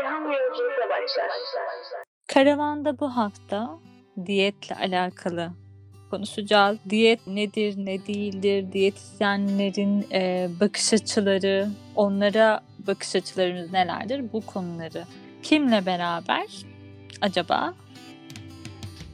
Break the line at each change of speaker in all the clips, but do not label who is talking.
ilham yolculuğuna başlar.
Karavanda bu hafta diyetle alakalı konuşacağız. Diyet nedir, ne değildir, diyetisyenlerin e, bakış açıları, onlara bakış açılarımız nelerdir bu konuları. Kimle beraber acaba?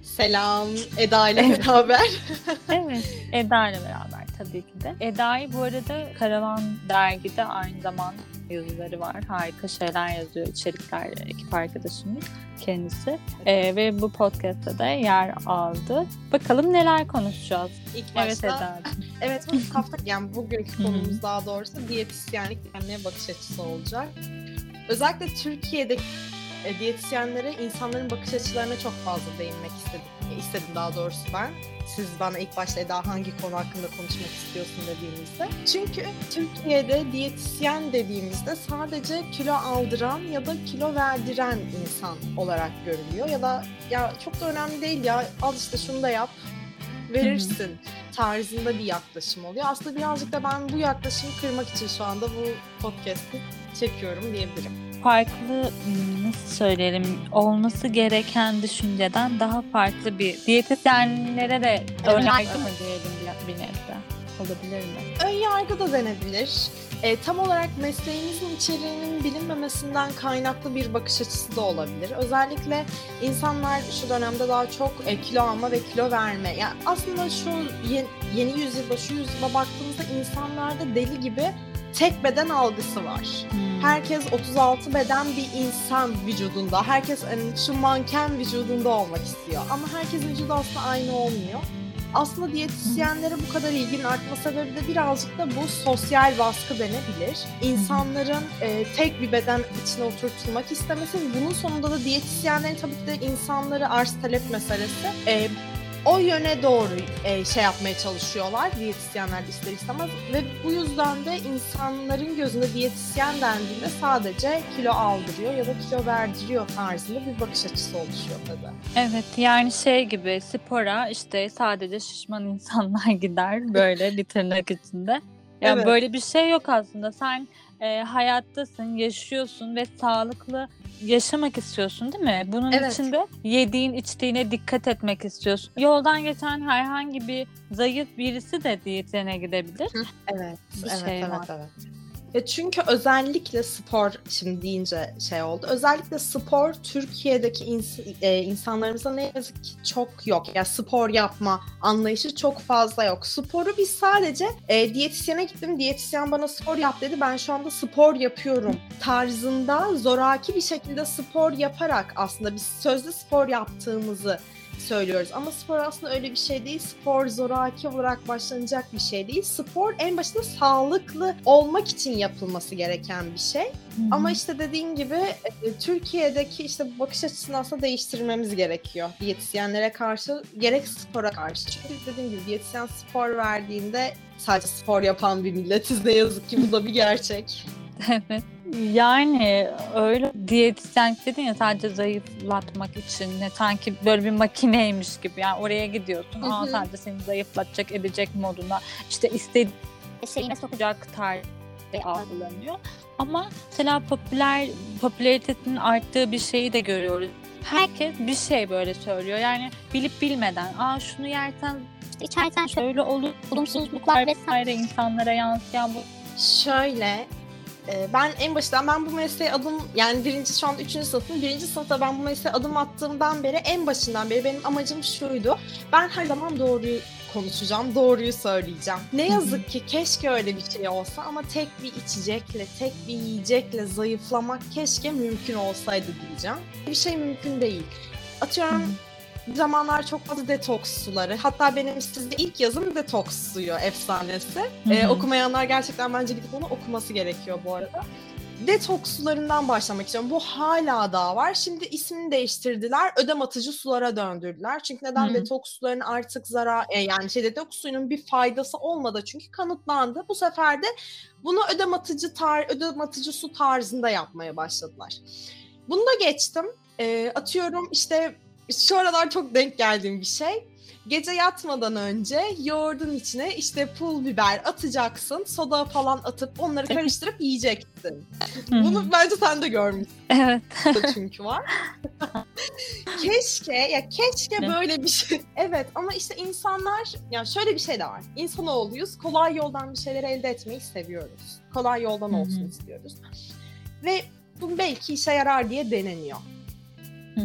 Selam Eda ile beraber.
evet, Eda ile beraber tabii ki de. Eda'yı bu arada Karavan dergide aynı zamanda yazıları var. Harika şeyler yazıyor, içerikler ekip arkadaşımız kendisi. Ee, ve bu podcast'ta da yer aldı. Bakalım neler konuşacağız.
İlk başta,
evet Eda'cığım.
Evet bu hafta yani bugünkü konumuz daha doğrusu diyetisyenlik denmeye bakış açısı olacak. Özellikle Türkiye'de e, diyetisyenlere insanların bakış açılarına çok fazla değinmek istedim. istedim daha doğrusu ben. Siz bana ilk başta Eda hangi konu hakkında konuşmak istiyorsun dediğimizde. Çünkü Türkiye'de diyetisyen dediğimizde sadece kilo aldıran ya da kilo verdiren insan olarak görülüyor. Ya da ya çok da önemli değil ya al işte şunu da yap verirsin tarzında bir yaklaşım oluyor. Aslında birazcık da ben bu yaklaşımı kırmak için şu anda bu podcast'i çekiyorum diyebilirim
farklı nasıl söyleyelim olması gereken düşünceden daha farklı bir diyetisyenlere de yargı mı diyelim bir nebze olabilir mi?
Ön yargı da denebilir. E, tam olarak mesleğimizin içeriğinin bilinmemesinden kaynaklı bir bakış açısı da olabilir. Özellikle insanlar şu dönemde daha çok e, kilo alma ve kilo verme. Yani aslında şu yeni, yeni yüzyılda, şu yüzyılda baktığımızda insanlarda deli gibi tek beden algısı var. Hmm. Herkes 36 beden bir insan vücudunda. Herkes hani, şu manken vücudunda olmak istiyor. Ama herkesin vücudu aslında aynı olmuyor. Aslında diyetisyenlere bu kadar ilginin artma sebebi de birazcık da bu sosyal baskı denebilir. İnsanların e, tek bir beden içine oturtulmak istemesi bunun sonunda da diyetisyenlerin tabii ki de insanları arz talep meselesi. E, o yöne doğru e, şey yapmaya çalışıyorlar diyetisyenler ister istemez ve bu yüzden de insanların gözünde diyetisyen dendiğinde sadece kilo aldırıyor ya da kilo verdiriyor tarzında bir bakış açısı oluşuyor tabii.
Evet yani şey gibi spora işte sadece şişman insanlar gider böyle bir tırnak içinde. Yani evet. böyle bir şey yok aslında. Sen e, hayattasın, yaşıyorsun ve sağlıklı yaşamak istiyorsun değil mi? Bunun evet. için de yediğin içtiğine dikkat etmek istiyorsun. Yoldan geçen herhangi bir zayıf birisi de diyetine gidebilir.
evet, bir evet, şey evet, var. evet. Ya çünkü özellikle spor şimdi deyince şey oldu. Özellikle spor Türkiye'deki ins- e, insanlarımıza ne yazık ki çok yok. Ya yani spor yapma anlayışı çok fazla yok. Sporu biz sadece e, diyetisyene gittim. Diyetisyen bana spor yap dedi. Ben şu anda spor yapıyorum tarzında zoraki bir şekilde spor yaparak aslında biz sözlü spor yaptığımızı söylüyoruz. Ama spor aslında öyle bir şey değil. Spor zoraki olarak başlanacak bir şey değil. Spor en başta sağlıklı olmak için yapılması gereken bir şey. Hı-hı. Ama işte dediğim gibi e, Türkiye'deki işte bakış açısını aslında değiştirmemiz gerekiyor. Diyetisyenlere karşı gerek spora karşı. Çünkü dediğim gibi diyetisyen spor verdiğinde sadece spor yapan bir milletiz ne yazık ki bu da bir gerçek.
evet. Yani öyle. Diyetisyen dedin ya sadece zayıflatmak için. Ne sanki böyle bir makineymiş gibi. Yani oraya gidiyorsun ama sadece seni zayıflatacak edecek moduna. İşte istediğin şeyine sokacak tarzı algılanıyor. Ama mesela popüler popülaritesinin arttığı bir şeyi de görüyoruz. Herkes bir şey böyle söylüyor. Yani bilip bilmeden aa şunu yersen işte içersen şöyle olur olumsuzluklar vesaire insanlara yansıyan bu.
Şöyle ben en başından ben bu mesleğe adım yani birinci şu anda üçüncü sınıfım birinci sınıfta ben bu mesleğe adım attığımdan beri en başından beri benim amacım şuydu. Ben her zaman doğruyu konuşacağım, doğruyu söyleyeceğim. Ne yazık ki keşke öyle bir şey olsa ama tek bir içecekle, tek bir yiyecekle zayıflamak keşke mümkün olsaydı diyeceğim. Bir şey mümkün değil. Atıyorum bir zamanlar çok fazla detoks suları. Hatta benim sizde ilk yazım detoks suyu efsanesi. Ee, okumayanlar gerçekten bence gidip onu okuması gerekiyor bu arada. Detoks sularından başlamak istiyorum. Bu hala daha var. Şimdi ismini değiştirdiler. Ödem atıcı sulara döndürdüler. Çünkü neden? Hı-hı. Detoks sularının artık zarar e, yani şey detoks suyunun bir faydası olmadı çünkü kanıtlandı. Bu sefer de bunu ödem atıcı tar ödem atıcı su tarzında yapmaya başladılar. Bunu da geçtim. E, atıyorum işte şu aralar çok denk geldiğim bir şey. gece yatmadan önce yoğurdun içine işte pul biber atacaksın, soda falan atıp onları karıştırıp yiyeceksin. Bunu bence sen de görmüşsün.
Evet.
çünkü var. keşke ya keşke böyle bir şey. Evet ama işte insanlar ya şöyle bir şey de var. İnsanoğluyuz. Kolay yoldan bir şeyler elde etmeyi seviyoruz. Kolay yoldan olsun istiyoruz. Ve bu belki işe yarar diye deneniyor.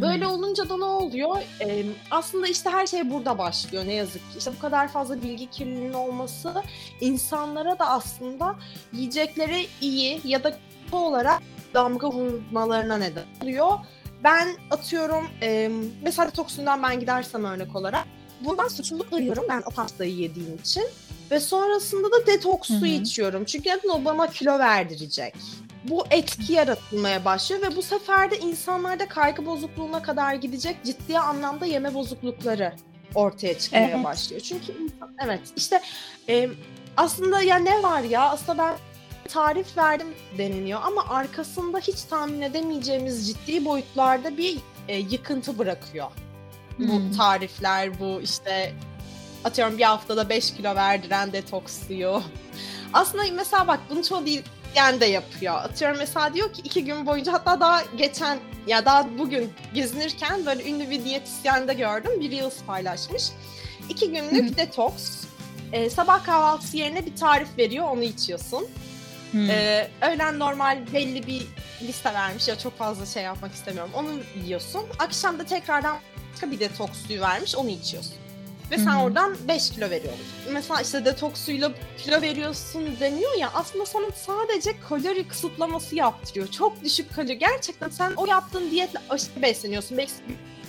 Böyle olunca da ne oluyor? Ee, aslında işte her şey burada başlıyor ne yazık ki. İşte bu kadar fazla bilgi kirliliğinin olması insanlara da aslında yiyecekleri iyi ya da kötü olarak damga vurmalarına neden oluyor. Ben atıyorum e, mesela detoksünden ben gidersem örnek olarak bundan suçluluk duyuyorum ben o pastayı yediğim için. Ve sonrasında da detoks
Hı hı.
suyu içiyorum. Çünkü neden o bana kilo verdirecek. Bu etki yaratılmaya başlıyor ve bu sefer de insanlarda kaygı bozukluğuna kadar gidecek ciddi anlamda yeme bozuklukları ortaya çıkmaya
Evet.
başlıyor. Çünkü evet işte e, aslında ya ne var ya aslında ben tarif verdim deniliyor ama arkasında hiç tahmin edemeyeceğimiz ciddi boyutlarda bir e, yıkıntı bırakıyor. Bu
Hmm.
tarifler, bu işte atıyorum bir haftada 5 kilo verdiren detoks suyu. Aslında mesela bak bunu çoğu diyetisyen de yapıyor. Atıyorum mesela diyor ki iki gün boyunca hatta daha geçen ya daha bugün gezinirken böyle ünlü bir diyetisyen de gördüm. Bir Reels paylaşmış. İki günlük
Hı
detoks. Ee, sabah kahvaltısı yerine bir tarif veriyor onu içiyorsun.
Hmm.
Ee, öğlen normal belli bir liste vermiş ya çok fazla şey yapmak istemiyorum. Onu yiyorsun. Akşam da tekrardan başka bir detoks suyu vermiş onu içiyorsun. Ve sen
Hı hı.
oradan 5 kilo veriyorsun. Mesela işte detoks suyuyla kilo veriyorsun deniyor ya aslında sana sadece kalori kısıtlaması yaptırıyor. Çok düşük kalori. Gerçekten sen o yaptığın diyetle aşırı besleniyorsun. Belki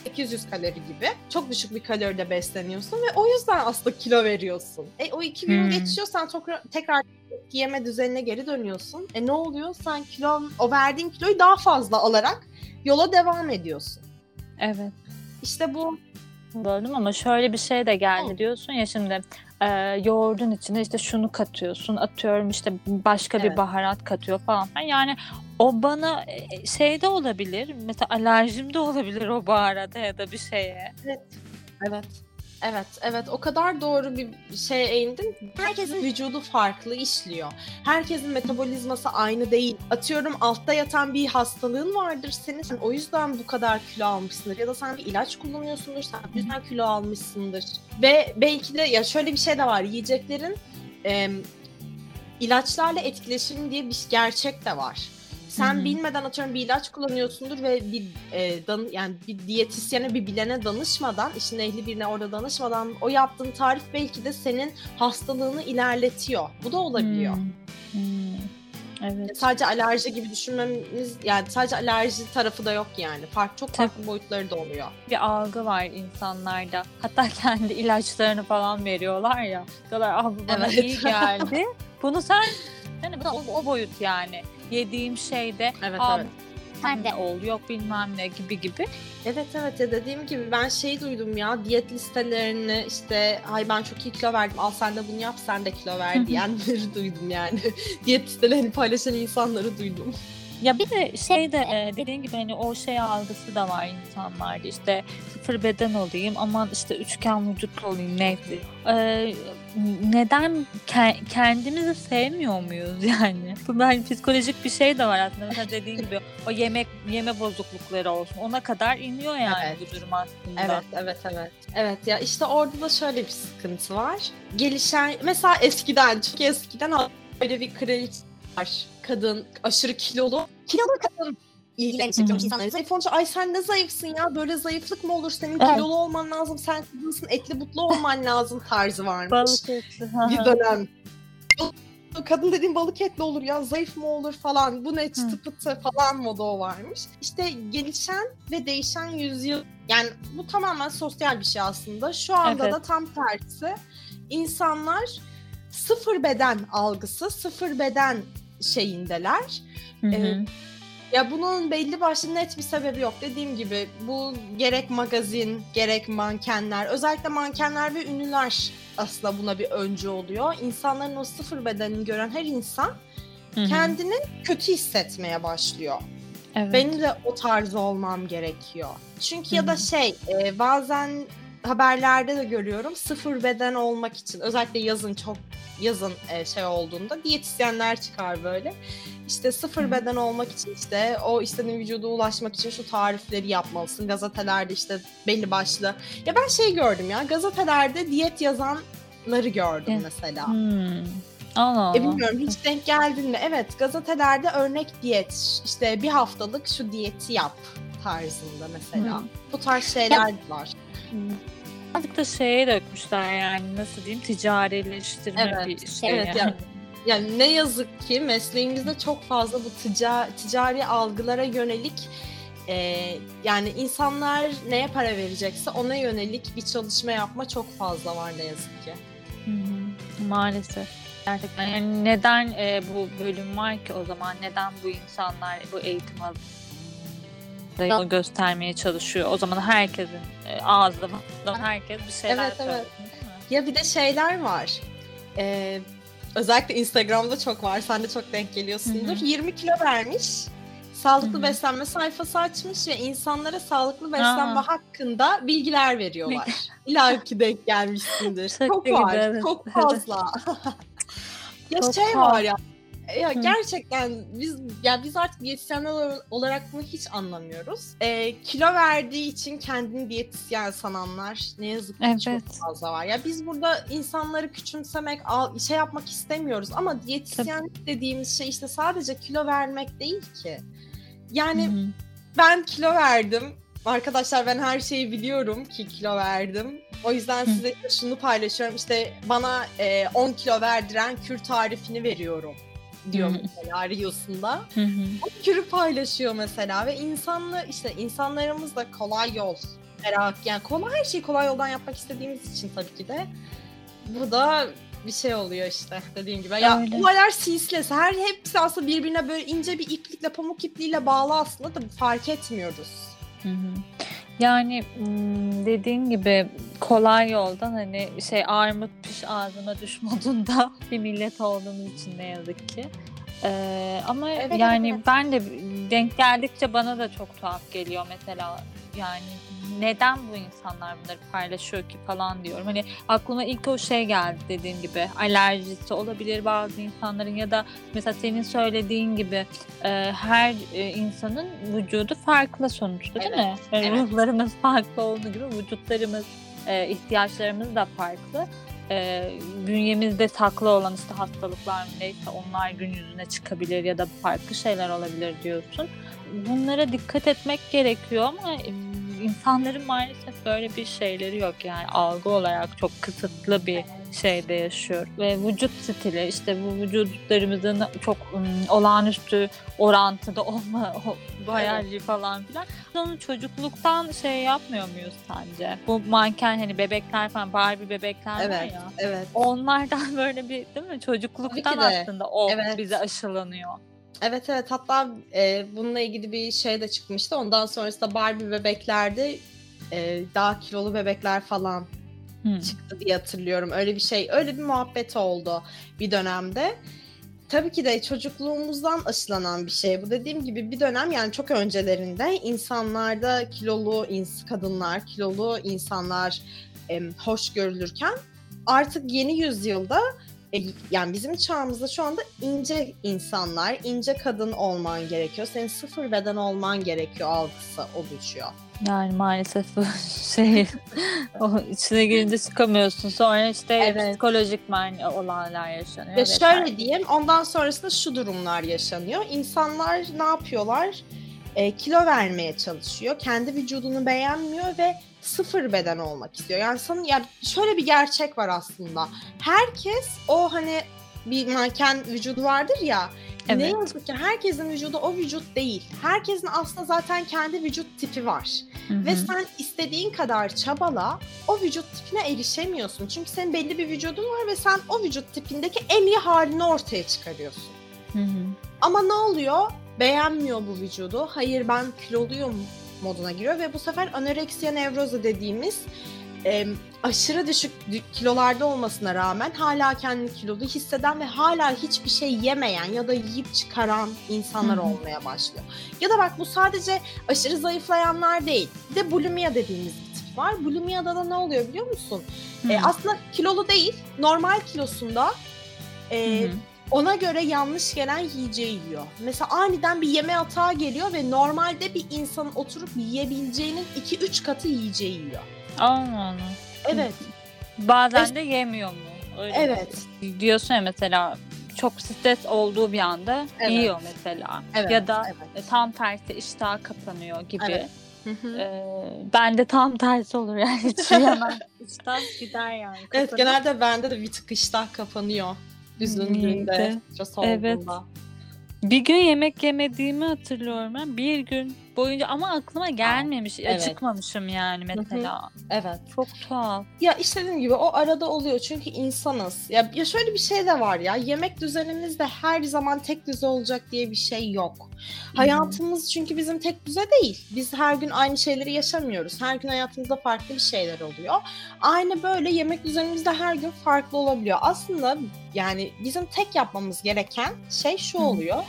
800 kalori gibi. Çok düşük bir kaloride besleniyorsun ve o yüzden aslında kilo veriyorsun. E o iki gün
Hmm.
geçiyor sen tekrar, tekrar yeme düzenine geri dönüyorsun. E ne oluyor? Sen kilon, o verdiğin kiloyu daha fazla alarak yola devam ediyorsun.
evet.
İşte bu
Böldüm ama şöyle bir şey de geldi
Hı.
diyorsun ya şimdi e, yoğurdun içine işte şunu katıyorsun atıyorum işte başka bir
Evet.
baharat katıyor falan. Yani o bana e, şey de olabilir mesela alerjim de olabilir o baharata ya da bir şeye.
Evet. Evet, evet. O kadar doğru bir şeye eğindin. Herkesin vücudu farklı işliyor. Herkesin metabolizması aynı değil. Atıyorum altta yatan bir hastalığın vardır senin. Sen o yüzden bu kadar kilo almışsındır. Ya da sen bir ilaç kullanıyorsundur. Sen bu yüzden kilo almışsındır. Ve belki de ya şöyle bir şey de var. Yiyeceklerin em, ilaçlarla etkileşimi diye bir gerçek de var. Sen
Hı hı.
bilmeden atıyorum bir ilaç kullanıyorsundur ve bir e, dan, yani bir diyetisyene bir bilene danışmadan, işin ehli birine orada danışmadan o yaptığın tarif belki de senin hastalığını ilerletiyor. Bu da olabiliyor.
Hmm. Hmm. Evet.
Sadece alerji gibi düşünmemiz yani sadece alerji tarafı da yok yani. Farklı çok
Tabii.
farklı boyutları da oluyor.
bir algı var insanlarda. Hatta kendi ilaçlarını falan veriyorlar ya. Diyorlar ah bu bana
Evet.
iyi geldi. Bunu sen yani bu da o, o boyut yani. Yediğim şeyde
Evet,
"Aa,
evet.
sen de ol yok bilmem ne gibi gibi.
Evet evet ya dediğim gibi ben şey duydum ya diyet listelerini işte ay ben çok iyi kilo verdim al sen de bunu yap sen de kilo ver diyenleri duydum yani. diyet listelerini paylaşan insanları duydum.
Ya bir de şey de e, dediğin gibi hani o şey algısı da var insanlarda işte sıfır beden olayım aman işte üçgen vücut olayım neyse. E, neden ke- kendimizi sevmiyor muyuz yani? Bu hani psikolojik bir şey de var aslında. Mesela dediğin gibi o yemek yeme bozuklukları olsun. Ona kadar iniyor yani
Evet.
bu durum aslında.
Evet, evet, evet. Evet ya işte orada da şöyle bir sıkıntı var. Gelişen mesela eskiden çok eskiden böyle bir kraliçe var. Kadın aşırı kilolu. Kilolu kadın ilgilerini çekiyormuş insanları. Zayıf olunca ay sen ne zayıfsın ya böyle zayıflık mı olur senin
Evet.
kilolu olman lazım sen kadınsın etli butlu olman lazım tarzı varmış.
Balık etli.
bir dönem. Kadın dediğin balık etli olur ya zayıf mı olur falan bu ne çıtı pıtı falan moda o varmış. İşte gelişen ve değişen yüzyıl yani bu tamamen sosyal bir şey aslında. Şu anda
Evet.
da tam tersi insanlar sıfır beden algısı, sıfır beden şeyindeler.
Hı hı.
Evet. Ya bunun belli başlı net bir sebebi yok. Dediğim gibi bu gerek magazin, gerek mankenler, özellikle mankenler ve ünlüler aslında buna bir öncü oluyor. İnsanların o sıfır bedenini gören her insan
Hı hı.
kendini kötü hissetmeye başlıyor.
Evet.
Benim de o tarz olmam gerekiyor. Çünkü ya
Hı
da şey e, bazen haberlerde de görüyorum sıfır beden olmak için özellikle yazın çok yazın e, şey olduğunda diyetisyenler çıkar böyle. İşte sıfır beden olmak için işte o istediğin vücuda ulaşmak için şu tarifleri yapmalısın. Gazetelerde işte belli başlı. Ya ben şey gördüm ya gazetelerde diyet yazanları gördüm mesela.
Hmm. Allah Allah.
E bilmiyorum hiç denk geldin mi? Evet gazetelerde örnek diyet işte bir haftalık şu diyeti yap tarzında mesela.
Hı.
Bu tarz şeyler var.
Birazcık da şeye dökmüşler yani nasıl diyeyim ticarileştirme
Evet,
bir şey.
evet,
yani.
yani. Yani ne yazık ki mesleğimizde çok fazla bu tica- ticari algılara yönelik e, yani insanlar neye para verecekse ona yönelik bir çalışma yapma çok fazla var ne yazık ki.
Hı hı. Maalesef. Gerçekten yani neden e, bu bölüm var ki o zaman neden bu insanlar bu eğitim alıp da yol göstermeye çalışıyor. O zaman herkesin e, ağzı herkes bir şeyler
Evet, evet.
değil mi?
Ya bir de şeyler var. E, özellikle Instagram'da çok var. Sen de çok denk geliyorsundur.
Hı hı.
20 kilo vermiş. Sağlıklı
Hı hı.
beslenme sayfası açmış ve insanlara sağlıklı beslenme
Aa.
hakkında bilgiler veriyorlar. İlla ki denk gelmişsindir. Çok
gibi,
var.
evet.
Çok fazla. ya
Çok
şey
fazla.
var ya. Ya
Hı.
gerçekten biz ya biz artık diyetisyenler ol- olarak bunu hiç anlamıyoruz. Ee, kilo verdiği için kendini diyetisyen sananlar ne yazık ki
Evet.
çok fazla var. Ya biz burada insanları küçümsemek, al- şey yapmak istemiyoruz ama diyetisyen dediğimiz şey işte sadece kilo vermek değil ki. Yani
Hı hı.
ben kilo verdim. Arkadaşlar ben her şeyi biliyorum ki kilo verdim. O yüzden size şunu paylaşıyorum. İşte bana e, 10 kilo verdiren kür tarifini veriyorum diyor
Hı.
mesela Reels'ında. O kürü paylaşıyor mesela ve insanlı işte insanlarımız da kolay yol merak yani kolay her şeyi kolay yoldan yapmak istediğimiz için tabii ki de bu da bir şey oluyor işte dediğim gibi. Ya
Öyle.
olaylar silsilesi. Her hepsi aslında birbirine böyle ince bir iplikle pamuk ipliğiyle bağlı aslında da fark etmiyoruz.
Hı hı. Yani dediğin gibi kolay yoldan hani şey armut piş ağzıma düş modunda bir millet olduğumuz için ne yazık ki. Ee, ama
Evet,
yani
evet.
ben de denk geldikçe bana da çok tuhaf geliyor mesela yani neden bu insanlar bunları paylaşıyor ki falan diyorum. Hani aklıma ilk o şey geldi dediğim gibi alerjisi olabilir bazı insanların ya da mesela senin söylediğin gibi e, her e, insanın vücudu farklı sonuçta değil mi? Yani
evet.
Ruhlarımız farklı olduğu gibi vücutlarımız, e, ihtiyaçlarımız da farklı. E, bünyemizde saklı olan işte hastalıklar mı neyse onlar gün yüzüne çıkabilir ya da farklı şeyler olabilir diyorsun. Bunlara dikkat etmek gerekiyor ama e, insanların maalesef böyle bir şeyleri yok yani algı olarak çok kısıtlı bir şeyde yaşıyor ve vücut stili işte bu vücutlarımızın çok ım, olağanüstü orantıda olma o, bu hayali falan filan. Onu çocukluktan şey yapmıyor muyuz sence? Bu manken hani bebekler falan Barbie bebekler var
Evet,
ya.
evet.
Onlardan böyle bir değil mi? Çocukluktan aslında o
Evet.
bize aşılanıyor.
Evet evet hatta e, bununla ilgili bir şey de çıkmıştı. Ondan sonrasında Barbie bebeklerde e, daha kilolu bebekler falan
Hmm.
çıktı diye hatırlıyorum. Öyle bir şey, öyle bir muhabbet oldu bir dönemde. Tabii ki de çocukluğumuzdan aşılanan bir şey. Bu dediğim gibi bir dönem yani çok öncelerinde insanlarda kilolu ins kadınlar, kilolu insanlar em, hoş görülürken artık yeni yüzyılda e, yani bizim çağımızda şu anda ince insanlar, ince kadın olman gerekiyor. Senin sıfır beden olman gerekiyor algısı oluşuyor.
Yani maalesef bu şey o içine girince çıkamıyorsun. Sonra işte
Evet.
psikolojik olanlar yaşanıyor.
Ve
vesaire.
şöyle diyeyim, ondan sonrasında şu durumlar yaşanıyor. İnsanlar ne yapıyorlar? E, kilo vermeye çalışıyor. Kendi vücudunu beğenmiyor ve sıfır beden olmak istiyor. Yani sana, yani şöyle bir gerçek var aslında. Herkes o hani bir manken vücudu vardır ya. Ne
Evet.
yazık ki herkesin vücudu o vücut değil. Herkesin aslında zaten kendi vücut tipi var.
Hı hı.
Ve sen istediğin kadar çabala o vücut tipine erişemiyorsun. Çünkü senin belli bir vücudun var ve sen o vücut tipindeki en iyi halini ortaya çıkarıyorsun.
Hı hı.
Ama ne oluyor? Beğenmiyor bu vücudu. Hayır ben kiloluyum moduna giriyor ve bu sefer anoreksiya nevrozu dediğimiz e, aşırı düşük dü- kilolarda olmasına rağmen hala kendini kilolu hisseden ve hala hiçbir şey yemeyen ya da yiyip çıkaran insanlar
Hı hı.
olmaya başlıyor. Ya da bak bu sadece aşırı zayıflayanlar değil. Bir de bulimia dediğimiz bir tip var. Bulimia'da da ne oluyor biliyor musun?
Hı.
E, aslında kilolu değil, normal kilosunda e,
hı.
Ona göre yanlış gelen yiyeceği yiyor. Mesela aniden bir yeme atağı geliyor ve normalde bir insanın oturup yiyebileceğinin 2-3 katı yiyeceği yiyor.
Allah Allah.
Evet,
Bazen de yemiyor mu? Öyle
evet.
Diyorsun ya mesela çok stres olduğu bir anda
Evet.
yiyor mesela.
Evet,
ya da
evet.
e, tam tersi iştah kapanıyor gibi.
Evet. Hı hı.
Ee, ben de tam tersi olur yani hiç yemem. İştah gider yani.
Evet
kapanır.
genelde bende de bir tık iştah kapanıyor. Üzüldüğümde,
Evet.
stres
Evet.
olduğunda.
Bir gün yemek yemediğimi hatırlıyorum ben. Bir gün boyunca ama aklıma gelmemiş.
evet.
Acıkmamışım yani mesela.
Evet.
Çok tuhaf.
Ya işte dediğim gibi o arada oluyor çünkü insanız. Ya, ya şöyle bir şey de var ya yemek düzenimiz de her zaman tek düze olacak diye bir şey yok. Hayatımız çünkü bizim tek düze değil. Biz her gün aynı şeyleri yaşamıyoruz. Her gün hayatımızda farklı bir şeyler oluyor. Aynı böyle yemek düzenimiz de her gün farklı olabiliyor. Aslında yani bizim tek yapmamız gereken şey şu oluyor.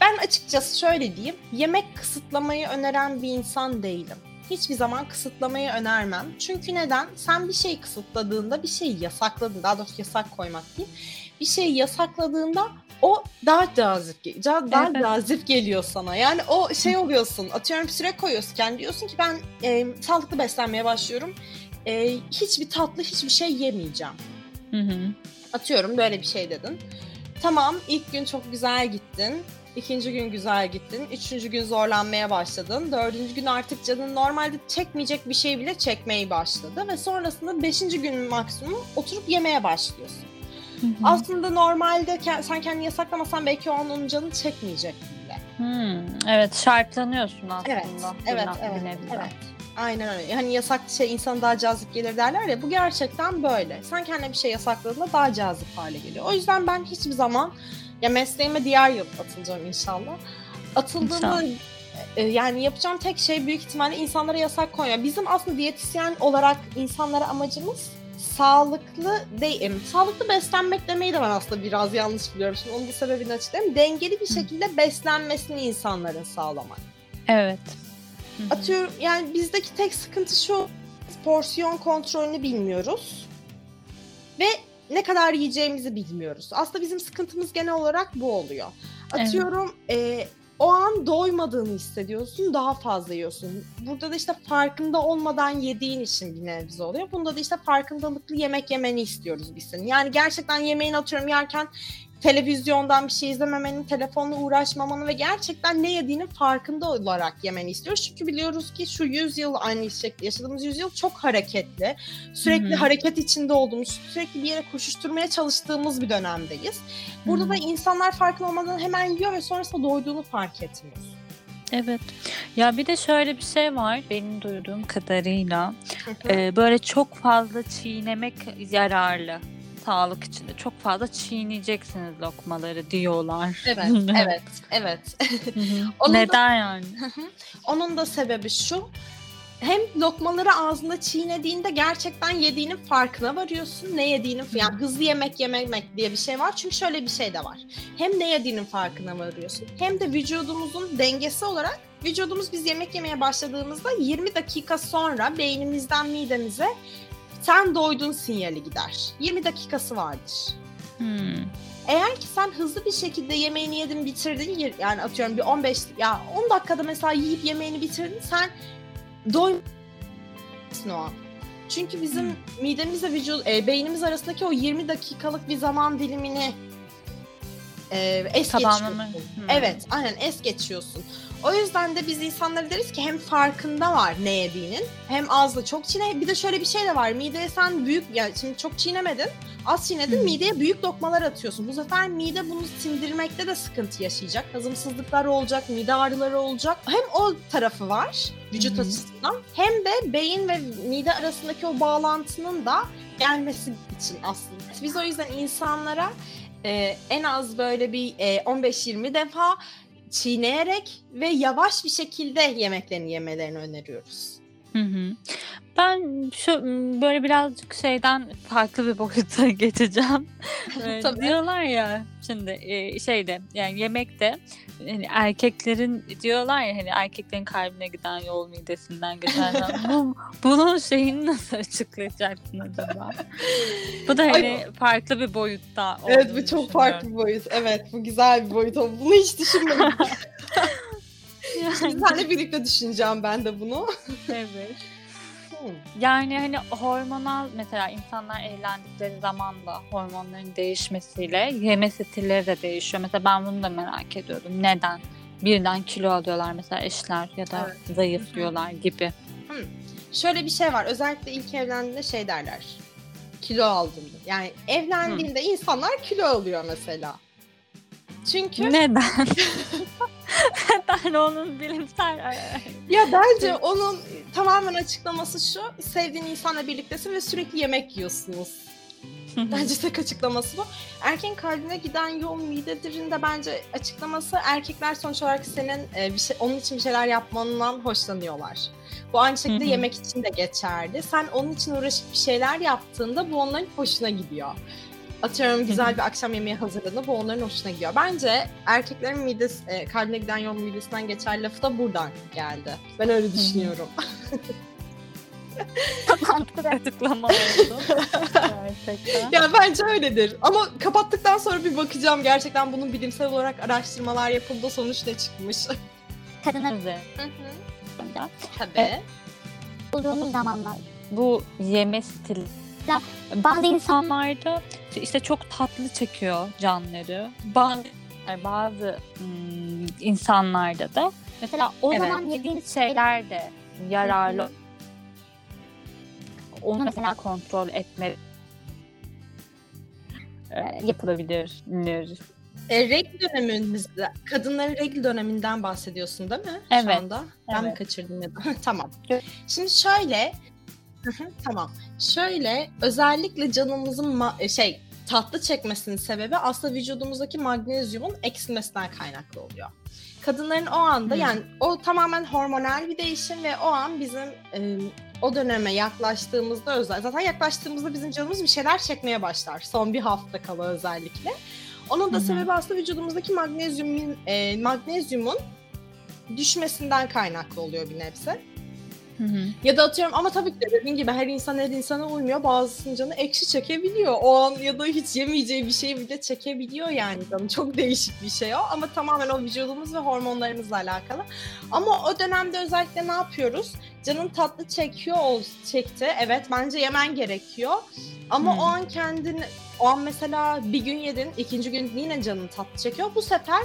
Ben açıkçası şöyle diyeyim. Yemek kısıtlamayı öneren bir insan değilim. Hiçbir zaman kısıtlamayı önermem. Çünkü neden? Sen bir şey kısıtladığında, bir şeyi yasakladığında, daha doğrusu yasak koymak değil. Bir şeyi yasakladığında o daha cazip, daha
Evet.
cazip geliyor sana. Yani o şey oluyorsun, atıyorum süre koyuyorsun diyorsun ki ben e, sağlıklı beslenmeye başlıyorum. E, hiçbir tatlı, hiçbir şey yemeyeceğim.
Hı hı.
Atıyorum böyle bir şey dedin. Tamam ilk gün çok güzel gittin. İkinci gün güzel gittin. Üçüncü gün zorlanmaya başladın. Dördüncü gün artık canın normalde çekmeyecek bir şey bile çekmeye başladı. Ve sonrasında beşinci gün maksimum oturup yemeye başlıyorsun.
Hı hı.
Aslında normalde sen kendini yasaklamasan belki o an onun canı çekmeyecek bile.
Hmm, evet şartlanıyorsun aslında.
Evet, evet, evet,
de.
evet. Aynen öyle. Hani yasak şey insana daha cazip gelir derler ya. Bu gerçekten böyle. Sen kendine bir şey yasakladığında daha cazip hale geliyor. O yüzden ben hiçbir zaman ya mesleğime diğer yıl atılacağım inşallah. Atıldığımda
İnşallah.
e, yani yapacağım tek şey büyük ihtimalle insanlara yasak koymak. Bizim aslında diyetisyen olarak insanlara amacımız sağlıklı değil. Sağlıklı beslenmek demeyi de ben aslında biraz yanlış biliyorum. Şimdi onun da sebebini açıklayayım. Dengeli bir
Hı.
şekilde beslenmesini insanların sağlamak.
Evet. Hı hı.
Atıyorum yani bizdeki tek sıkıntı şu porsiyon kontrolünü bilmiyoruz ve ne kadar yiyeceğimizi bilmiyoruz. Aslında bizim sıkıntımız genel olarak bu oluyor. Atıyorum e, o an doymadığını hissediyorsun daha fazla yiyorsun. Burada da işte farkında olmadan yediğin için bir nebze oluyor. Bunda da işte farkındalıklı yemek yemeni istiyoruz biz senin. Yani gerçekten yemeğini atıyorum yerken televizyondan bir şey izlememenin, telefonla uğraşmamanı ve gerçekten ne yediğinin farkında olarak yemeni istiyoruz. Çünkü biliyoruz ki şu yüzyıl aynı şekilde yaşadığımız yüzyıl çok hareketli. Sürekli
Hı hı.
hareket içinde olduğumuz, sürekli bir yere koşuşturmaya çalıştığımız bir dönemdeyiz. Burada
Hı.
da insanlar farkında olmadan hemen yiyor ve sonrasında doyduğunu fark etmiyor.
Evet. Ya bir de şöyle bir şey var benim duyduğum kadarıyla. Ee, böyle çok fazla çiğnemek yararlı sağlık içinde. Çok fazla çiğneyeceksiniz lokmaları diyorlar.
evet, evet, evet. Onun da-
Neden yani?
Onun da sebebi şu. Hem lokmaları ağzında çiğnediğinde gerçekten yediğinin farkına varıyorsun. Ne yediğinin yani hızlı yemek yememek diye bir şey var. Çünkü şöyle bir şey de var. Hem ne yediğinin farkına varıyorsun. Hem de vücudumuzun dengesi olarak vücudumuz biz yemek yemeye başladığımızda 20 dakika sonra beynimizden midemize sen doydun sinyali gider. 20 dakikası vardır.
Hmm.
Eğer ki sen hızlı bir şekilde yemeğini yedin bitirdin yani atıyorum bir 15 ya 10 dakikada mesela yiyip yemeğini bitirdin sen doymuşsun o an. Çünkü bizim midemizle vücut e, beynimiz arasındaki o 20 dakikalık bir zaman dilimini e, es
Tamamlama-
geçiyorsun.
Hmm.
Evet, aynen es geçiyorsun. O yüzden de biz insanlara deriz ki hem farkında var ne yediğinin hem azla çok çiğne. Bir de şöyle bir şey de var. Mideye sen büyük yani şimdi çok çiğnemedin. Az çiğnedin mideye büyük lokmalar atıyorsun. Bu sefer mide bunu sindirmekte de sıkıntı yaşayacak. Hazımsızlıklar olacak, mide ağrıları olacak. Hem o tarafı var vücut
Hı hı.
açısından hem de beyin ve mide arasındaki o bağlantının da gelmesi için aslında. Biz o yüzden insanlara e, en az böyle bir e, 15-20 defa çiğneyerek ve yavaş bir şekilde yemeklerini yemelerini öneriyoruz.
Hı hı. Ben şu böyle birazcık şeyden farklı bir boyuta geçeceğim.
Tabii.
diyorlar ya şimdi eee, şeyde yani yemekte hani erkeklerin diyorlar ya hani erkeklerin kalbine giden yol midesinden geçer. Bu, bunun şeyini nasıl açıklayacaksın acaba? Bu da
Ay-
hani farklı bir boyutta
Evet bu çok farklı bir boyut. Evet bu güzel bir boyut. Bunu hiç düşünmedim.
Yani,
Seninle birlikte düşüneceğim ben de bunu.
evet.
Hmm.
Yani hani hormonal mesela insanlar evlendikleri zaman da hormonların değişmesiyle yeme stilleri de değişiyor. Mesela ben bunu da merak ediyordum. Neden? Birden kilo alıyorlar mesela eşler ya da zayıflıyorlar gibi.
Şöyle bir şey var. Özellikle ilk evlendiğinde şey derler. Kilo aldım. Yani evlendiğinde insanlar kilo alıyor mesela. Çünkü
Neden? Neden onun bilimsel
ya bence onun tamamen açıklaması şu. Sevdiğin insanla birliktesin ve sürekli yemek yiyorsunuz. Bence tek açıklaması bu. Erkeğin kalbine giden yol midedir'in de bence açıklaması erkekler sonuç olarak senin e, bir şey, onun için bir şeyler yapmandan hoşlanıyorlar. Bu aynı şekilde yemek için de geçerli. Sen onun için uğraşıp bir şeyler yaptığında bu onların hoşuna gidiyor. Atıyorum güzel bir akşam yemeği hazırladığında bu onların hoşuna gidiyor. Bence erkeklerin midesi, e, kalbine giden yol midesinden geçer lafı da buradan geldi. Ben öyle düşünüyorum.
açıklama oldu. Gerçekten.
Ya bence öyledir. Ama kapattıktan sonra bir bakacağım gerçekten bunun bilimsel olarak araştırmalar yapıldı sonuç ne çıkmış.
kadınlar
Evet.
üzerinde
Tabii.
bulunduğumuz zamanlar.
Bu yeme stili bazı insanlarda işte çok tatlı çekiyor canları. Bazı bazı hmm, insanlarda da mesela o
Evet.
zaman yediğiniz şeyler de yararlı. Onu mesela kontrol etme e, yapılabilir.
E, regl dönemimizde, kadınların regl döneminden bahsediyorsun değil mi?
Evet,
Şu anda. Ben mi
evet.
kaçırdım ya da? tamam. Şimdi şöyle, tamam. Şöyle, özellikle canımızın ma- e, şey tatlı çekmesinin sebebi aslında vücudumuzdaki magnezyumun eksilmesinden kaynaklı oluyor. Kadınların o anda
Hmm.
yani o tamamen hormonal bir değişim ve o an bizim e, o döneme yaklaştığımızda özel zaten yaklaştığımızda bizim canımız bir şeyler çekmeye başlar. Son bir hafta kala özellikle. Onun da
Hı hı.
sebebi aslında vücudumuzdaki magnezyumun e, magnezyumun düşmesinden kaynaklı oluyor bir nebze.
Hı hı.
Ya da atıyorum ama tabii ki de dediğin gibi her insan her insana uymuyor. Bazısının canı ekşi çekebiliyor. O an ya da hiç yemeyeceği bir şeyi bile çekebiliyor yani canı. Çok değişik bir şey o ama tamamen o vücudumuz ve hormonlarımızla alakalı. Ama o dönemde özellikle ne yapıyoruz? Canın tatlı çekiyor ol, çekti. Evet bence yemen gerekiyor. Ama
Hmm.
o an kendini o an mesela bir gün yedin, ikinci gün yine canın tatlı çekiyor. Bu sefer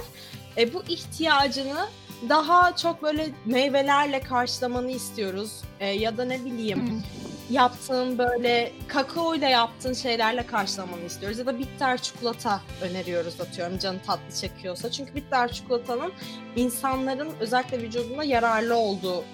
e, bu ihtiyacını daha çok böyle meyvelerle karşılamanı istiyoruz. E, ya da ne bileyim yaptığın böyle kakao ile yaptığın şeylerle karşılamanı istiyoruz. Ya da bitter çikolata öneriyoruz atıyorum canı tatlı çekiyorsa. Çünkü bitter çikolatanın insanların özellikle vücuduna yararlı olduğu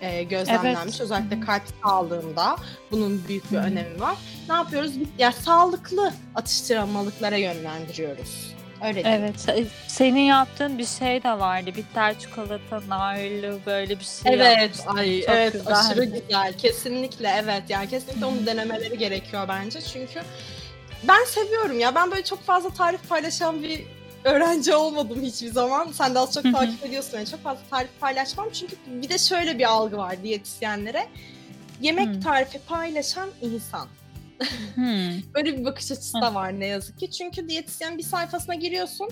e, gözlemlenmiş.
Evet.
Özellikle kalp sağlığında bunun büyük bir önemi var. Ne yapıyoruz? Ya sağlıklı atıştırmalıklara yönlendiriyoruz. Öyle diyeyim.
Evet. se- Senin yaptığın bir şey de vardı. Bitter çikolata, narlı böyle bir şey
Evet,
yapmıştın.
ay
Çok
evet
güzeldi.
aşırı güzel. Kesinlikle evet. Yani kesinlikle onu denemeleri gerekiyor bence. Çünkü ben seviyorum ya. Ben böyle çok fazla tarif paylaşan bir öğrenci olmadım hiçbir zaman. Sen de az çok takip ediyorsun. Yani çok fazla tarif paylaşmam. Çünkü bir de şöyle bir algı var diyetisyenlere. Yemek tarifi paylaşan insan.
Hmm.
Böyle bir bakış açısı da var ne yazık ki. Çünkü diyetisyen bir sayfasına giriyorsun,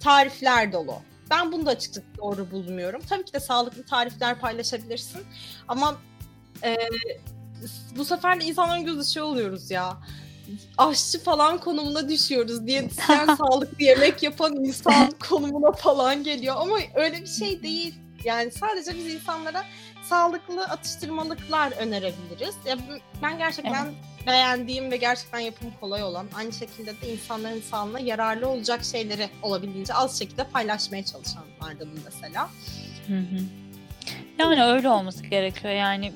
tarifler dolu. Ben bunu da açıkçası doğru bulmuyorum. Tabii ki de sağlıklı tarifler paylaşabilirsin. Ama e, bu sefer de insanların gözü şey oluyoruz ya. Aşçı falan konumuna düşüyoruz. Diyetisyen sağlıklı yemek yapan insan konumuna falan geliyor. Ama öyle bir şey değil. Yani sadece biz insanlara sağlıklı atıştırmalıklar önerebiliriz. Ya ben gerçekten beğendiğim ve gerçekten yapımı kolay olan aynı şekilde de insanların sağlığına yararlı olacak şeyleri olabildiğince az şekilde paylaşmaya çalışanlar da bu mesela.
Hı hı. Yani öyle olması gerekiyor. Yani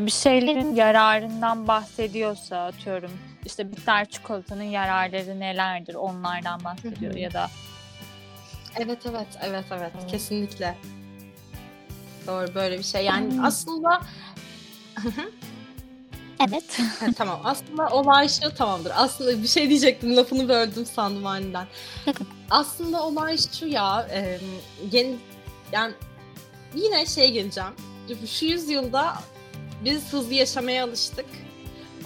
bir şeylerin yararından bahsediyorsa atıyorum işte bitter çikolatanın yararları nelerdir onlardan bahsediyor
Hı hı.
ya da
Evet evet evet evet
Evet.
kesinlikle. Doğru böyle bir şey. Yani
Hmm.
aslında
Evet.
Ha, tamam. Aslında olay şu tamamdır. Aslında bir şey diyecektim. Lafını böldüm sandım aniden. Aslında olay şu ya. E, yeni, yani yine şey geleceğim. Şu yüzyılda biz hızlı yaşamaya alıştık.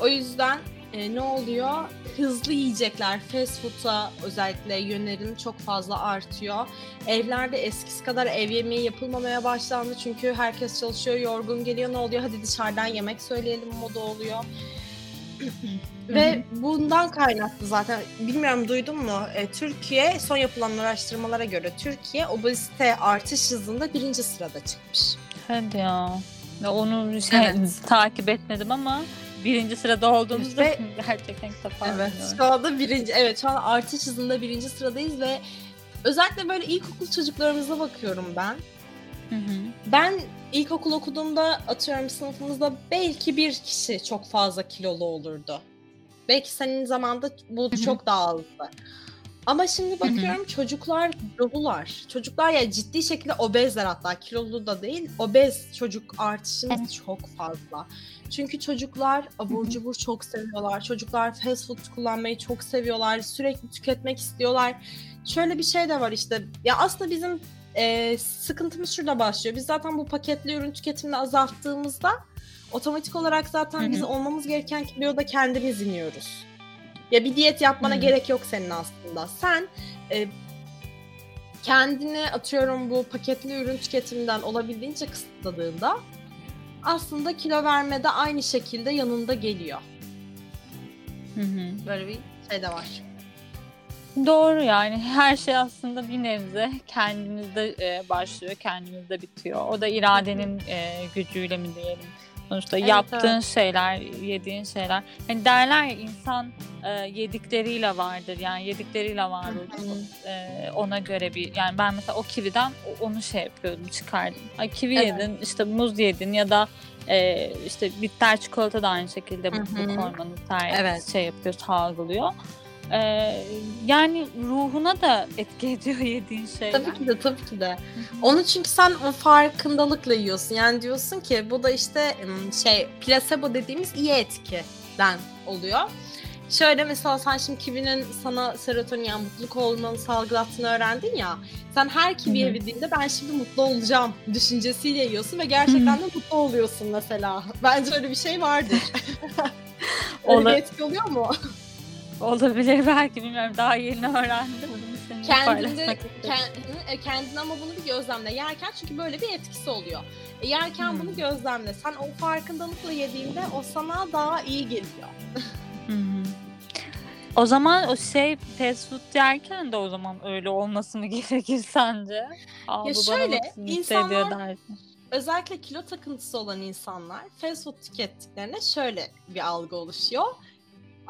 O yüzden e, ne oluyor? Hızlı yiyecekler, fast food'a özellikle yönelim çok fazla artıyor. Evlerde eskisi kadar ev yemeği yapılmamaya başlandı çünkü herkes çalışıyor, yorgun geliyor. Ne oluyor? Hadi dışarıdan yemek söyleyelim moda oluyor. Ve bundan kaynaklı zaten bilmiyorum duydun mu? E, Türkiye son yapılan araştırmalara göre Türkiye obezite artış hızında birinci sırada çıkmış.
Hadi ya. Onu şey,
Evet.
takip etmedim ama birinci sırada olduğumuzda
Ve-
gerçekten defa
Evet. Şu anda birinci, evet şu an artış hızında birinci sıradayız ve özellikle böyle ilkokul çocuklarımıza bakıyorum ben.
Hı hı.
Ben ilkokul okuduğumda atıyorum sınıfımızda belki bir kişi çok fazla kilolu olurdu. Belki senin zamanda bu
Hı hı.
çok daha azdı. Ama şimdi bakıyorum çocuklar kilolular. Çocuklar ya ciddi şekilde obezler hatta kilolu da değil. Obez çocuk artışımız
Evet.
çok fazla. Çünkü çocuklar abur cubur çok seviyorlar. Çocuklar fast food kullanmayı çok seviyorlar. Sürekli tüketmek istiyorlar. Şöyle bir şey de var işte. Ya aslında bizim e, sıkıntımız şurada başlıyor. Biz zaten bu paketli ürün tüketimini azalttığımızda otomatik olarak zaten
Hı hı.
biz olmamız gereken kiloda kendimiz iniyoruz. Ya bir diyet yapmana
Hı.
gerek yok senin aslında. Sen e, kendini atıyorum bu paketli ürün tüketiminden olabildiğince kısıtladığında aslında kilo vermede aynı şekilde yanında geliyor.
Hı hı.
Böyle bir şey de var.
Doğru yani her şey aslında bir nebze kendimizde e, başlıyor, kendimizde bitiyor. O da iradenin e, gücüyle mi diyelim. Sonuçta
Evet,
yaptığın
evet.
şeyler, yediğin şeyler. Hani derler ya insan e, yedikleriyle vardır. Yani yedikleriyle var olur. E, ona göre bir yani ben mesela o kividen onu şey yapıyordum, çıkardım. Ay kivi
Evet.
yedin, işte muz yedin ya da e, işte bitter çikolata da aynı şekilde mutluluk hormonu ter-
Evet.
şey yapıyor, salgılıyor. Ee, yani ruhuna da etki ediyor yediğin şeyler.
Tabii ki de tabii ki de. Onu çünkü sen o farkındalıkla yiyorsun. Yani diyorsun ki bu da işte şey plasebo dediğimiz iyi etkiden oluyor. Şöyle mesela sen şimdi kivinin sana serotonin yani mutluluk hormonu salgılattığını öğrendin ya. Sen her kivi
Hı hı.
yediğinde ben şimdi mutlu olacağım düşüncesiyle yiyorsun ve gerçekten de mutlu oluyorsun mesela. Bence öyle bir şey vardır. öyle
Ola-
etki oluyor mu?
Olabilir belki bilmiyorum daha yeni öğrendim.
Kendinde, kend- e, kendine ama bunu bir gözlemle. Yerken çünkü böyle bir etkisi oluyor. E, yerken
Hmm.
bunu gözlemle. Sen o farkındalıkla yediğinde o sana daha iyi geliyor.
O zaman o şey fast food yerken de o zaman öyle olması mı gerekir sence? Aa,
Ya şöyle,
hissediyor
insanlar-. Özellikle kilo takıntısı olan insanlar fast food tükettiklerine şöyle bir algı oluşuyor.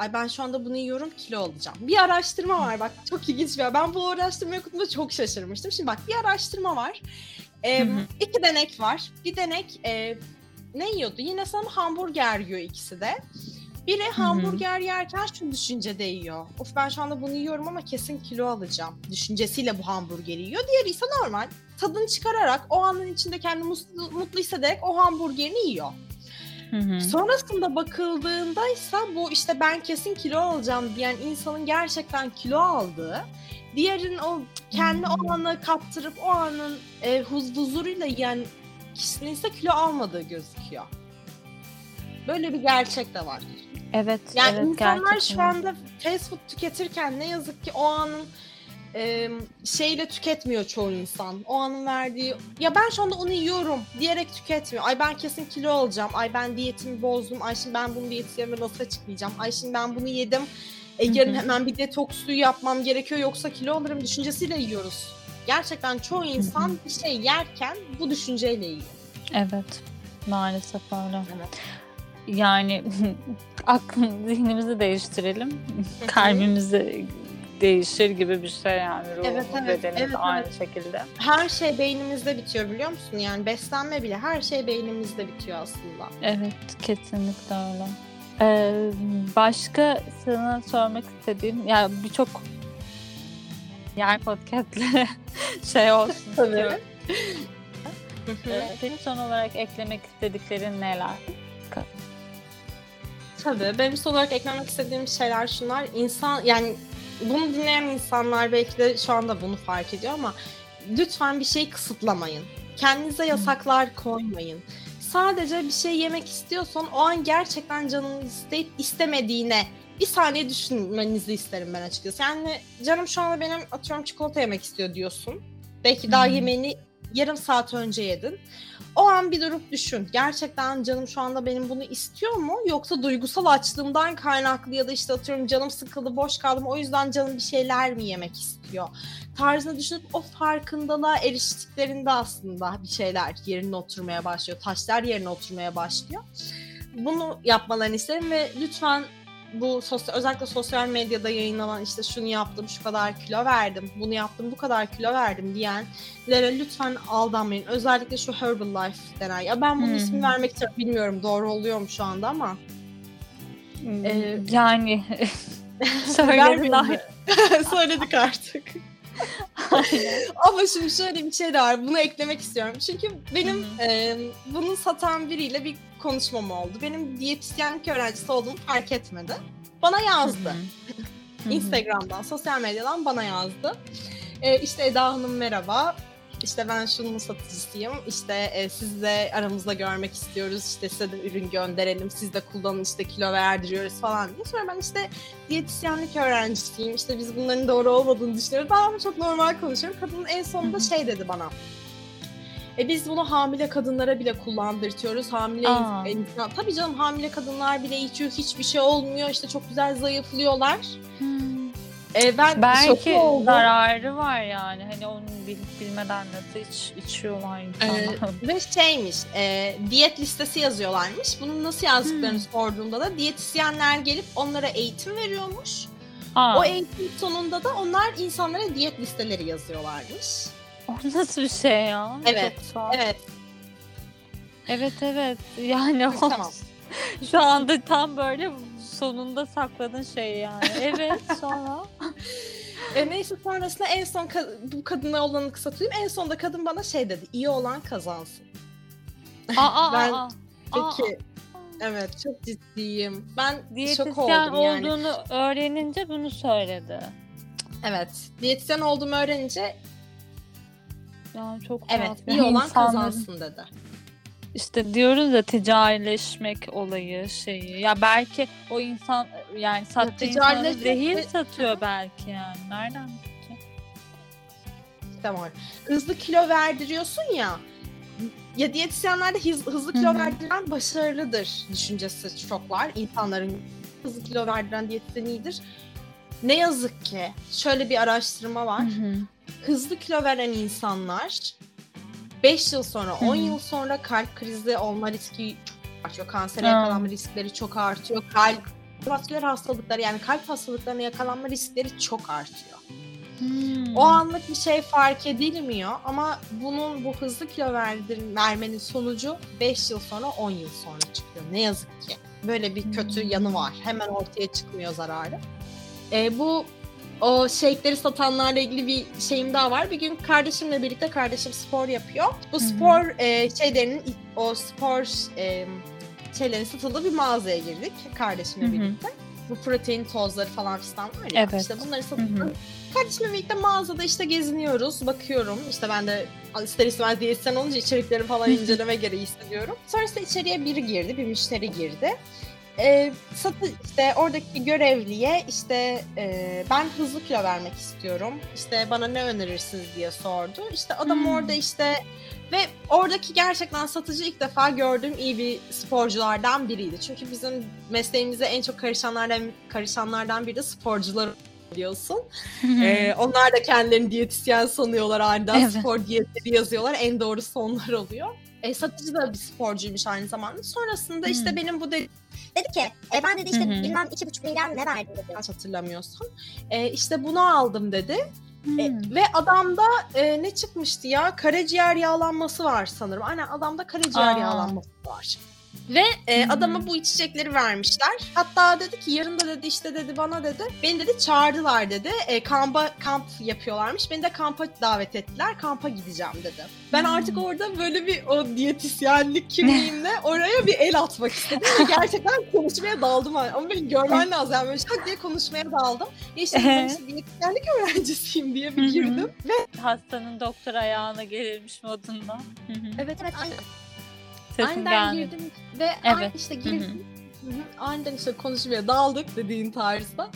Ay ben şu anda bunu yiyorum kilo alacağım. Bir araştırma var bak çok ilginç bir Ben bu araştırmayı okuduğumda çok şaşırmıştım. Şimdi bak bir araştırma var.
Hı.
iki denek var. Bir denek e, ne yiyordu? Yine sanırım hamburger yiyor ikisi de. Biri hamburger yerken şu düşüncede yiyor. Of ben şu anda bunu yiyorum ama kesin kilo alacağım. Düşüncesiyle bu hamburgeri yiyor. Diğeri ise normal. Tadını çıkararak o anın içinde kendini mutlu, mutlu hissederek o hamburgerini yiyor.
Hı hı.
Sonrasında bakıldığında ise bu işte ben kesin kilo alacağım diyen insanın gerçekten kilo aldığı, diğerinin o kendi o
Hmm.
anı kaptırıp o anın e, huz huzuruyla yiyen kişinin ise kilo almadığı gözüküyor. Böyle bir gerçek de var.
Evet,
Yani
evet
insanlar
gerçekten.
şu anda fast food tüketirken ne yazık ki o anın e, şeyle tüketmiyor çoğu insan. O anın verdiği ya ben şu anda onu yiyorum diyerek tüketmiyor. Ay ben kesin kilo alacağım. Ay ben diyetimi bozdum. Ay şimdi ben bunu diyetlerime nasıl açıklayacağım? Ay şimdi ben bunu yedim. E, yarın hemen bir detoks suyu yapmam gerekiyor yoksa kilo alırım düşüncesiyle yiyoruz. Gerçekten çoğu insan bir şey yerken bu düşünceyle yiyor.
Evet. Maalesef öyle.
Evet.
Yani aklın zihnimizi değiştirelim. Kalbimizi değişir gibi bir şey yani ruhumuz,
Evet, evet,
bedenimiz
evet,
aynı
evet.
şekilde.
Her şey beynimizde bitiyor biliyor musun? Yani beslenme bile her şey beynimizde bitiyor aslında.
Evet, kesinlikle öyle. Ee, başka sana sormak istediğim, yani birçok yer podcastle şey olsun
Tabii.
Ee, senin son olarak eklemek istediklerin neler?
Tabii. Benim son olarak eklemek istediğim şeyler şunlar. İnsan yani bunu dinleyen insanlar belki de şu anda bunu fark ediyor ama lütfen bir şey kısıtlamayın. Kendinize yasaklar koymayın. Sadece bir şey yemek istiyorsan o an gerçekten canın isteyip istemediğine bir saniye düşünmenizi isterim ben açıkçası. Yani canım şu anda benim atıyorum çikolata yemek istiyor diyorsun. Belki daha yemeğini yarım saat önce yedin. O an bir durup düşün. Gerçekten canım şu anda benim bunu istiyor mu? Yoksa duygusal açlığımdan kaynaklı ya da işte atıyorum canım sıkıldı, boş kaldım. O yüzden canım bir şeyler mi yemek istiyor? Tarzını düşünüp o farkındalığa eriştiklerinde aslında bir şeyler yerine oturmaya başlıyor. Taşlar yerine oturmaya başlıyor. Bunu yapmalarını isterim ve lütfen bu sosyal özellikle sosyal medyada yayınlanan işte şunu yaptım, şu kadar kilo verdim, bunu yaptım, bu kadar kilo verdim diyenlere lütfen aldanmayın. Özellikle şu Herbalife denen. Ya ben bunun
hı.
ismini vermek istiyorum. Bilmiyorum doğru oluyor mu şu anda ama. Ee,
yani
mi? Söyledik artık. Ama şimdi şöyle bir şey de var. Bunu eklemek istiyorum. Çünkü benim
Hı
e, bunu satan biriyle bir konuşmam oldu. Benim diyetisyenlik öğrencisi olduğumu fark etmedi. Bana yazdı. Instagram'dan, sosyal medyadan bana yazdı. E, işte Eda Hanım merhaba. İşte ben şunun satıcısıyım. İşte e, siz de aramızda görmek istiyoruz. İşte size de ürün gönderelim. Siz de kullanın işte kilo verdiriyoruz falan diye. Sonra ben işte diyetisyenlik öğrencisiyim. İşte biz bunların doğru olmadığını düşünüyoruz. Ben çok normal konuşuyorum. Kadın en sonunda şey dedi bana. E biz bunu hamile kadınlara bile kullandırtıyoruz. Hamile
Aa.
insan. Tabii canım hamile kadınlar bile içiyor. Hiçbir şey olmuyor. İşte çok güzel zayıflıyorlar.
Hmm.
E ben
Belki zararı var yani. Hani onu bilip bilmeden nasıl iç, içiyorlar insanlar.
Ee, ve şeymiş, e, diyet listesi yazıyorlarmış. Bunu nasıl yazdıklarını
Hmm.
sorduğumda da diyetisyenler gelip onlara eğitim veriyormuş.
Aa,
O eğitim sonunda da onlar insanlara diyet listeleri yazıyorlarmış.
Nasıl bir şey ya?
Evet,
Çok tuhaf.
Evet,
Evet evet. Yani o
tamam.
şu anda tam böyle sonunda sakladığın şey yani. Evet sonra.
E, neyse sonrasında en son ka- bu kadına olanı kısaltayım. En sonunda kadın bana şey dedi, iyi olan kazansın.
Aa,
Ben-
aa.
Peki,
Aa.
evet çok ciddiyim. Ben şok
Diyetisyen
oldum yani.
olduğunu öğrenince bunu söyledi.
Evet, diyetisyen olduğumu öğrenince
Yani çok
evet
tuhaf.
iyi
Yani
olan
insanların-
kazansın dedi.
İşte diyoruz ya ticarileşmek olayı şeyi. Ya belki o insan yani sattığı insana
ticarileşmek
zehir
de-
satıyor belki yani. Nereden
var. Hızlı kilo verdiriyorsun ya. Ya diyetisyenlerde hız- hızlı kilo
Hı hı.
verdiren başarılıdır düşüncesi çok var. İnsanların hızlı kilo verdiren diyetisyen iyidir. Ne yazık ki şöyle bir araştırma var. Hızlı kilo veren insanlar 5 yıl sonra,
Hı
10
hı.
yıl sonra kalp krizi olma riski çok artıyor. Kansere
Aa.
yakalanma riskleri çok artıyor. Kalp vasküler hastalıkları yani kalp hastalıklarına yakalanma riskleri çok artıyor.
Hmm.
O anlık bir şey fark edilmiyor ama bunun bu hızlı kilo verdir, vermenin sonucu 5 yıl sonra 10 yıl sonra çıkıyor. Ne yazık ki. Böyle bir kötü
Hmm.
yanı var. Hemen ortaya çıkmıyor zararı. Ee, bu o shake'leri satanlarla ilgili bir şeyim daha var. Bir gün kardeşimle birlikte kardeşim spor yapıyor. Bu spor e, şeylerinin o spor e, şeylerin satıldığı bir mağazaya girdik kardeşimle
Hı hı.
birlikte. Bu protein tozları falan filan var ya.
Evet.
İşte bunları
Hı
satıldı.
hı.
Kardeşimle birlikte mağazada işte geziniyoruz, bakıyorum. İşte ben de ister istemez diyetisyen olunca içerikleri falan inceleme gereği hissediyorum. Sonrasında içeriye biri girdi, bir müşteri girdi. Ee, satı işte oradaki görevliye işte e, ben hızlı kilo vermek istiyorum. İşte bana ne önerirsiniz diye sordu. İşte adam
Hmm.
orada işte ve oradaki gerçekten satıcı ilk defa gördüğüm iyi bir sporculardan biriydi. Çünkü bizim mesleğimize en çok karışanlardan karışanlardan biri de sporcular biliyorsun. Ee, onlar da kendilerini diyetisyen sanıyorlar aniden.
Evet.
Spor diyetleri yazıyorlar. En doğrusu onlar oluyor. E, satıcı da bir sporcuymuş aynı zamanda. Sonrasında işte benim bu de
Dedi ki e, ben dedi işte
Hı hı.
bilmem iki buçuk milyar ne verdim dedi.
yanlış hatırlamıyorsam. E, işte bunu aldım dedi. E, ve adamda e, ne çıkmıştı ya? Karaciğer yağlanması var sanırım. Aynen adamda karaciğer
Aa.
yağlanması var. Ve e, adama bu içecekleri vermişler. Hatta dedi ki yarın da dedi işte dedi bana dedi. Beni dedi çağırdılar dedi. E, kampa kamp yapıyorlarmış. Beni de kampa davet ettiler. Kampa gideceğim dedi. Ben
Hmm.
artık orada böyle bir o diyetisyenlik kimliğimle oraya bir el atmak istedim. Ve gerçekten konuşmaya daldım. Ama böyle görmen lazım. Yani böyle şak diye konuşmaya daldım. Ya işte ben işte diyetisyenlik öğrencisiyim diye bir girdim. Ve
Hastanın doktor ayağına gerilmiş modunda.
Evet evet aynen.
Sesin
Aniden
gelmedi.
girdim ve
Evet.
evet. işte girdim. Hı hı. Aniden işte konuşmaya daldık dediğin tarzda.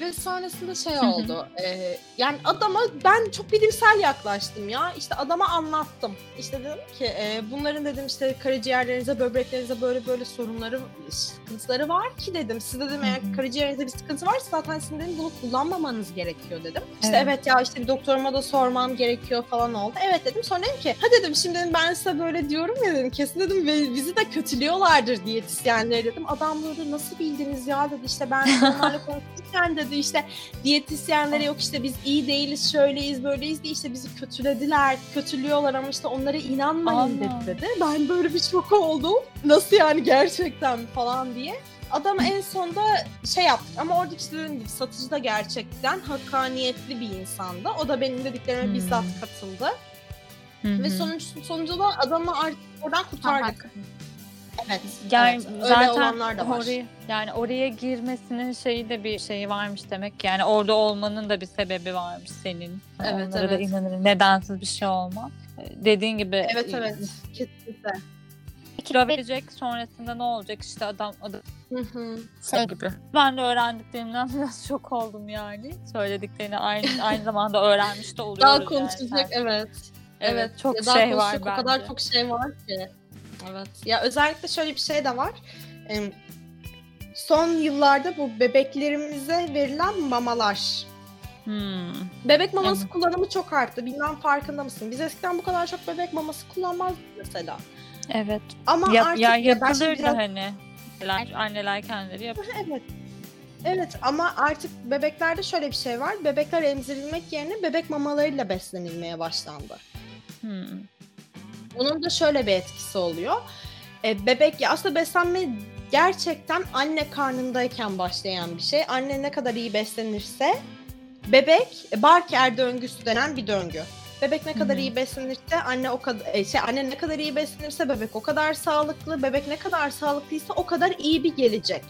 Ve sonrasında şey oldu. e, yani adama ben çok bilimsel yaklaştım ya. İşte adama anlattım. İşte dedim ki e, bunların dedim işte karaciğerlerinize, böbreklerinize böyle böyle sorunları, sıkıntıları var ki dedim. Siz dedim eğer karaciğerinizde bir sıkıntı varsa zaten sizin dedim bunu kullanmamanız gerekiyor dedim. İşte
Evet.
evet. ya işte bir doktoruma da sormam gerekiyor falan oldu. Evet dedim. Sonra dedim ki ha dedim şimdi dedim ben size böyle diyorum ya dedim kesin dedim ve bizi de kötülüyorlardır diyetisyenleri dedim. Adam böyle nasıl bildiniz ya dedi işte ben onlarla konuşurken dedi işte diyetisyenlere yok işte biz iyi değiliz şöyleyiz böyleyiz diye işte bizi kötülediler kötülüyorlar ama işte onlara inanmayın
Allah.
dedi dedi. Ben böyle bir şok oldum. Nasıl yani gerçekten falan diye. Adam en sonunda şey yaptık ama oradaki işte dediğim gibi satıcı da gerçekten hakkaniyetli bir insandı. O da benim dediklerime
Hmm.
bizzat katıldı.
Hı
Ve sonuç, sonucunda adamı artık oradan kurtardık. Evet.
Yani
evet. Öyle
zaten
da var.
oraya yani oraya girmesinin şeyi de bir şeyi varmış demek ki. Yani orada olmanın da bir sebebi varmış senin.
Evet,
Onlara da
evet.
inanırım. Nedensiz bir şey olmaz. Dediğin gibi
Evet evet. Kesinlikle.
kilo verecek sonrasında ne olacak işte adam, adam
Hı hı.
şey gibi. Ben de öğrendiklerimden biraz şok oldum yani. Söylediklerini aynı aynı zamanda öğrenmiş de oluyoruz.
Daha
yani.
konuşacak evet.
Evet, çok
Ya daha
şey var
konuşacak
bence.
O kadar çok şey var ki. Evet. Ya özellikle şöyle bir şey de var. Son yıllarda bu bebeklerimize verilen mamalar.
Hmm.
Bebek maması
Evet.
kullanımı çok arttı. Bilmem farkında mısın? Biz eskiden bu kadar çok bebek maması kullanmazdık mesela.
Evet.
Ama
Yap,
artık
ya yapılırdı
biraz-
hani. Anneler, anneler kendileri yapıyor.
Evet. Evet ama artık bebeklerde şöyle bir şey var. Bebekler emzirilmek yerine bebek mamalarıyla beslenilmeye başlandı.
Hmm.
Bunun da şöyle bir etkisi oluyor. E, bebek ya aslında beslenme gerçekten anne karnındayken başlayan bir şey. Anne ne kadar iyi beslenirse bebek e, Barker döngüsü denen bir döngü. Bebek ne kadar
Hı hı.
iyi beslenirse anne o kadar şey anne ne kadar iyi beslenirse bebek o kadar sağlıklı. Bebek ne kadar sağlıklıysa o kadar iyi bir gelecek.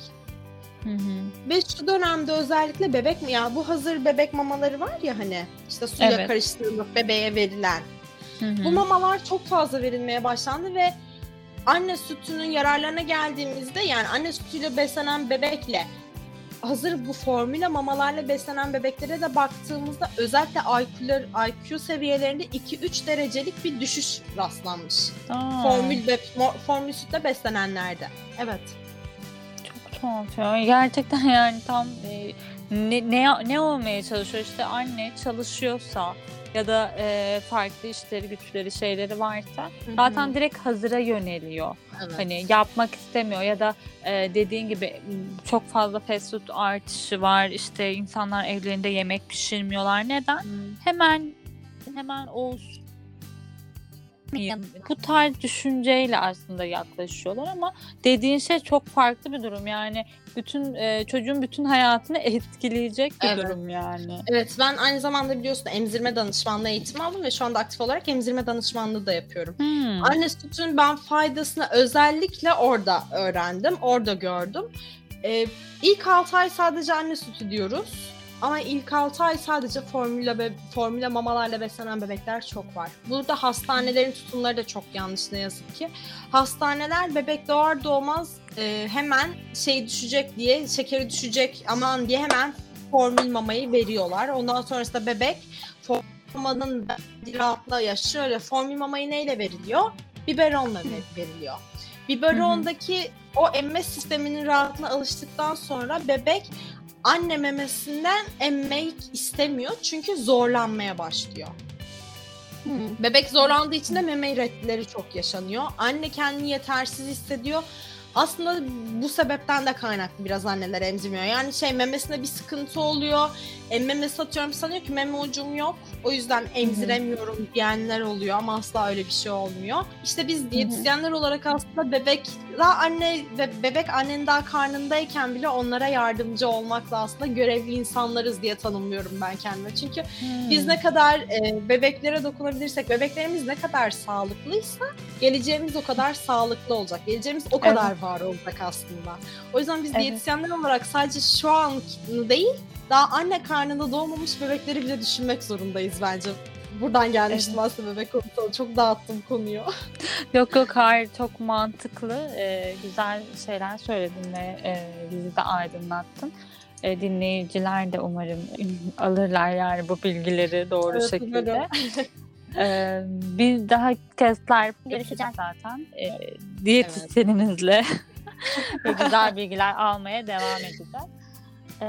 Hı hı.
Ve şu dönemde özellikle bebek mi ya bu hazır bebek mamaları var ya hani işte suya
Evet.
karıştırılıp bebeğe verilen.
Hı hı.
Bu mamalar çok fazla verilmeye başlandı ve anne sütünün yararlarına geldiğimizde yani anne sütüyle beslenen bebekle hazır bu formüle mamalarla beslenen bebeklere de baktığımızda özellikle IQ'lar, IQ seviyelerinde 2-3 derecelik bir düşüş rastlanmış.
Aa,
Formül, be, formül sütle beslenenlerde. Evet.
Çok tuhaf ya. Gerçekten yani tam e, ne, ne, ne olmaya çalışıyor işte anne çalışıyorsa ya da e, farklı işleri, güçleri, şeyleri varsa zaten direkt hazıra yöneliyor.
evet.
Hani yapmak istemiyor ya da e, dediğin gibi çok fazla fast food artışı var. İşte insanlar evlerinde yemek pişirmiyorlar. Neden? Hemen hemen olsun. Bu tarz düşünceyle aslında yaklaşıyorlar ama dediğin şey çok farklı bir durum. Yani bütün e, çocuğun bütün hayatını etkileyecek bir
Evet.
durum yani.
Evet ben aynı zamanda biliyorsun emzirme danışmanlığı eğitimi aldım ve şu anda aktif olarak emzirme danışmanlığı da yapıyorum.
Hmm.
Anne sütünün ben faydasını özellikle orada öğrendim, orada gördüm. Ee, ilk 6 ay sadece anne sütü diyoruz. Ama ilk 6 ay sadece formüle, be- formüle mamalarla beslenen bebekler çok var. Burada hastanelerin tutumları da çok yanlış ne yazık ki. Hastaneler bebek doğar doğmaz e, hemen şey düşecek diye, şekeri düşecek aman diye hemen formül mamayı veriyorlar. Ondan sonrasında bebek formül mamanın rahatla ya şöyle formül mamayı neyle veriliyor? biberonla ver- veriliyor. Biberondaki o emme sisteminin rahatlığına alıştıktan sonra bebek anne memesinden emmek istemiyor çünkü zorlanmaya başlıyor. Bebek zorlandığı için de meme retleri çok yaşanıyor. Anne kendini yetersiz hissediyor. Aslında bu sebepten de kaynaklı biraz anneler emzirmiyor. Yani şey memesinde bir sıkıntı oluyor. E, memesi atıyorum sanıyor ki meme ucum yok. O yüzden emziremiyorum diyenler oluyor ama asla öyle bir şey olmuyor. İşte biz diyetisyenler olarak aslında bebek daha anne ve bebek annenin daha karnındayken bile onlara yardımcı olmakla aslında görevli insanlarız diye tanımlıyorum ben kendime. Çünkü biz
Hmm.
ne kadar e, bebeklere dokunabilirsek, bebeklerimiz ne kadar sağlıklıysa geleceğimiz o kadar sağlıklı olacak. Geleceğimiz o kadar var olacak aslında. O yüzden biz
Evet.
diyetisyenler olarak sadece şu an değil, daha anne karnında doğmamış bebekleri bile düşünmek zorundayız bence. Buradan gelmiştim aslında bebek konusunda. Çok dağıttım konuyu.
Yok yok hayır çok mantıklı Ee, güzel şeyler söyledin ve e, bizi de aydınlattın. E, dinleyiciler de umarım alırlar yani bu bilgileri doğru
Evet,
şekilde. Ee, bir daha kestler
Görüşeceğiz.
zaten. Ee, diyetisyeninizle ve güzel bilgiler almaya devam edeceğiz. Ee,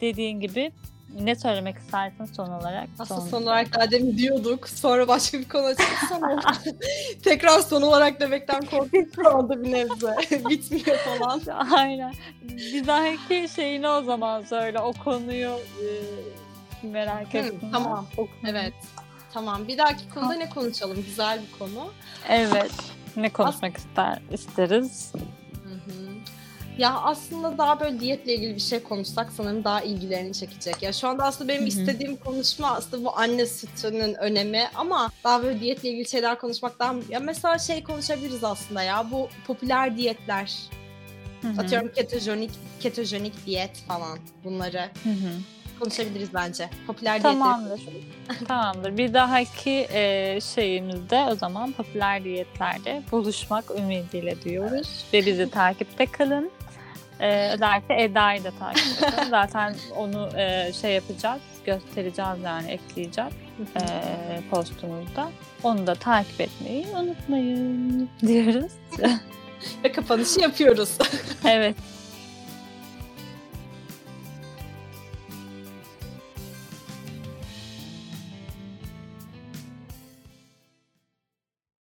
dediğin gibi ne söylemek istersin son olarak?
Aslında son olarak daha demin diyorduk. Sonra başka bir konu açılsam tekrar son olarak demekten şu anda bir nebze. Bitmiyor falan.
Aynen. Bir dahaki şeyini o zaman söyle. O konuyu e, merak ettim.
tamam.
O.
Evet. Tamam. Bir dahaki konuda ne konuşalım? Güzel bir konu.
Evet. Ne konuşmak ister isteriz?
Ya aslında daha böyle diyetle ilgili bir şey konuşsak sanırım daha ilgilerini çekecek. Ya şu anda aslında benim
Hı hı.
istediğim konuşma aslında bu anne sütünün önemi ama daha böyle diyetle ilgili şeyler konuşmaktan ya mesela şey konuşabiliriz aslında ya bu popüler diyetler.
Hı hı.
Atıyorum ketojenik ketojenik diyet falan bunları
Hı hı.
konuşabiliriz bence. Popüler
Tamamdır.
diyetleri.
Tamamdır. Bir dahaki e, şeyimizde o zaman popüler diyetlerde buluşmak ümidiyle diyoruz. Ve bizi takipte kalın. E, özellikle Eda'yı da takip edin. Zaten onu e, şey yapacağız, göstereceğiz yani ekleyeceğiz e, postumuzda. Onu da takip etmeyi unutmayın diyoruz.
Ve kapanışı yapıyoruz.
evet.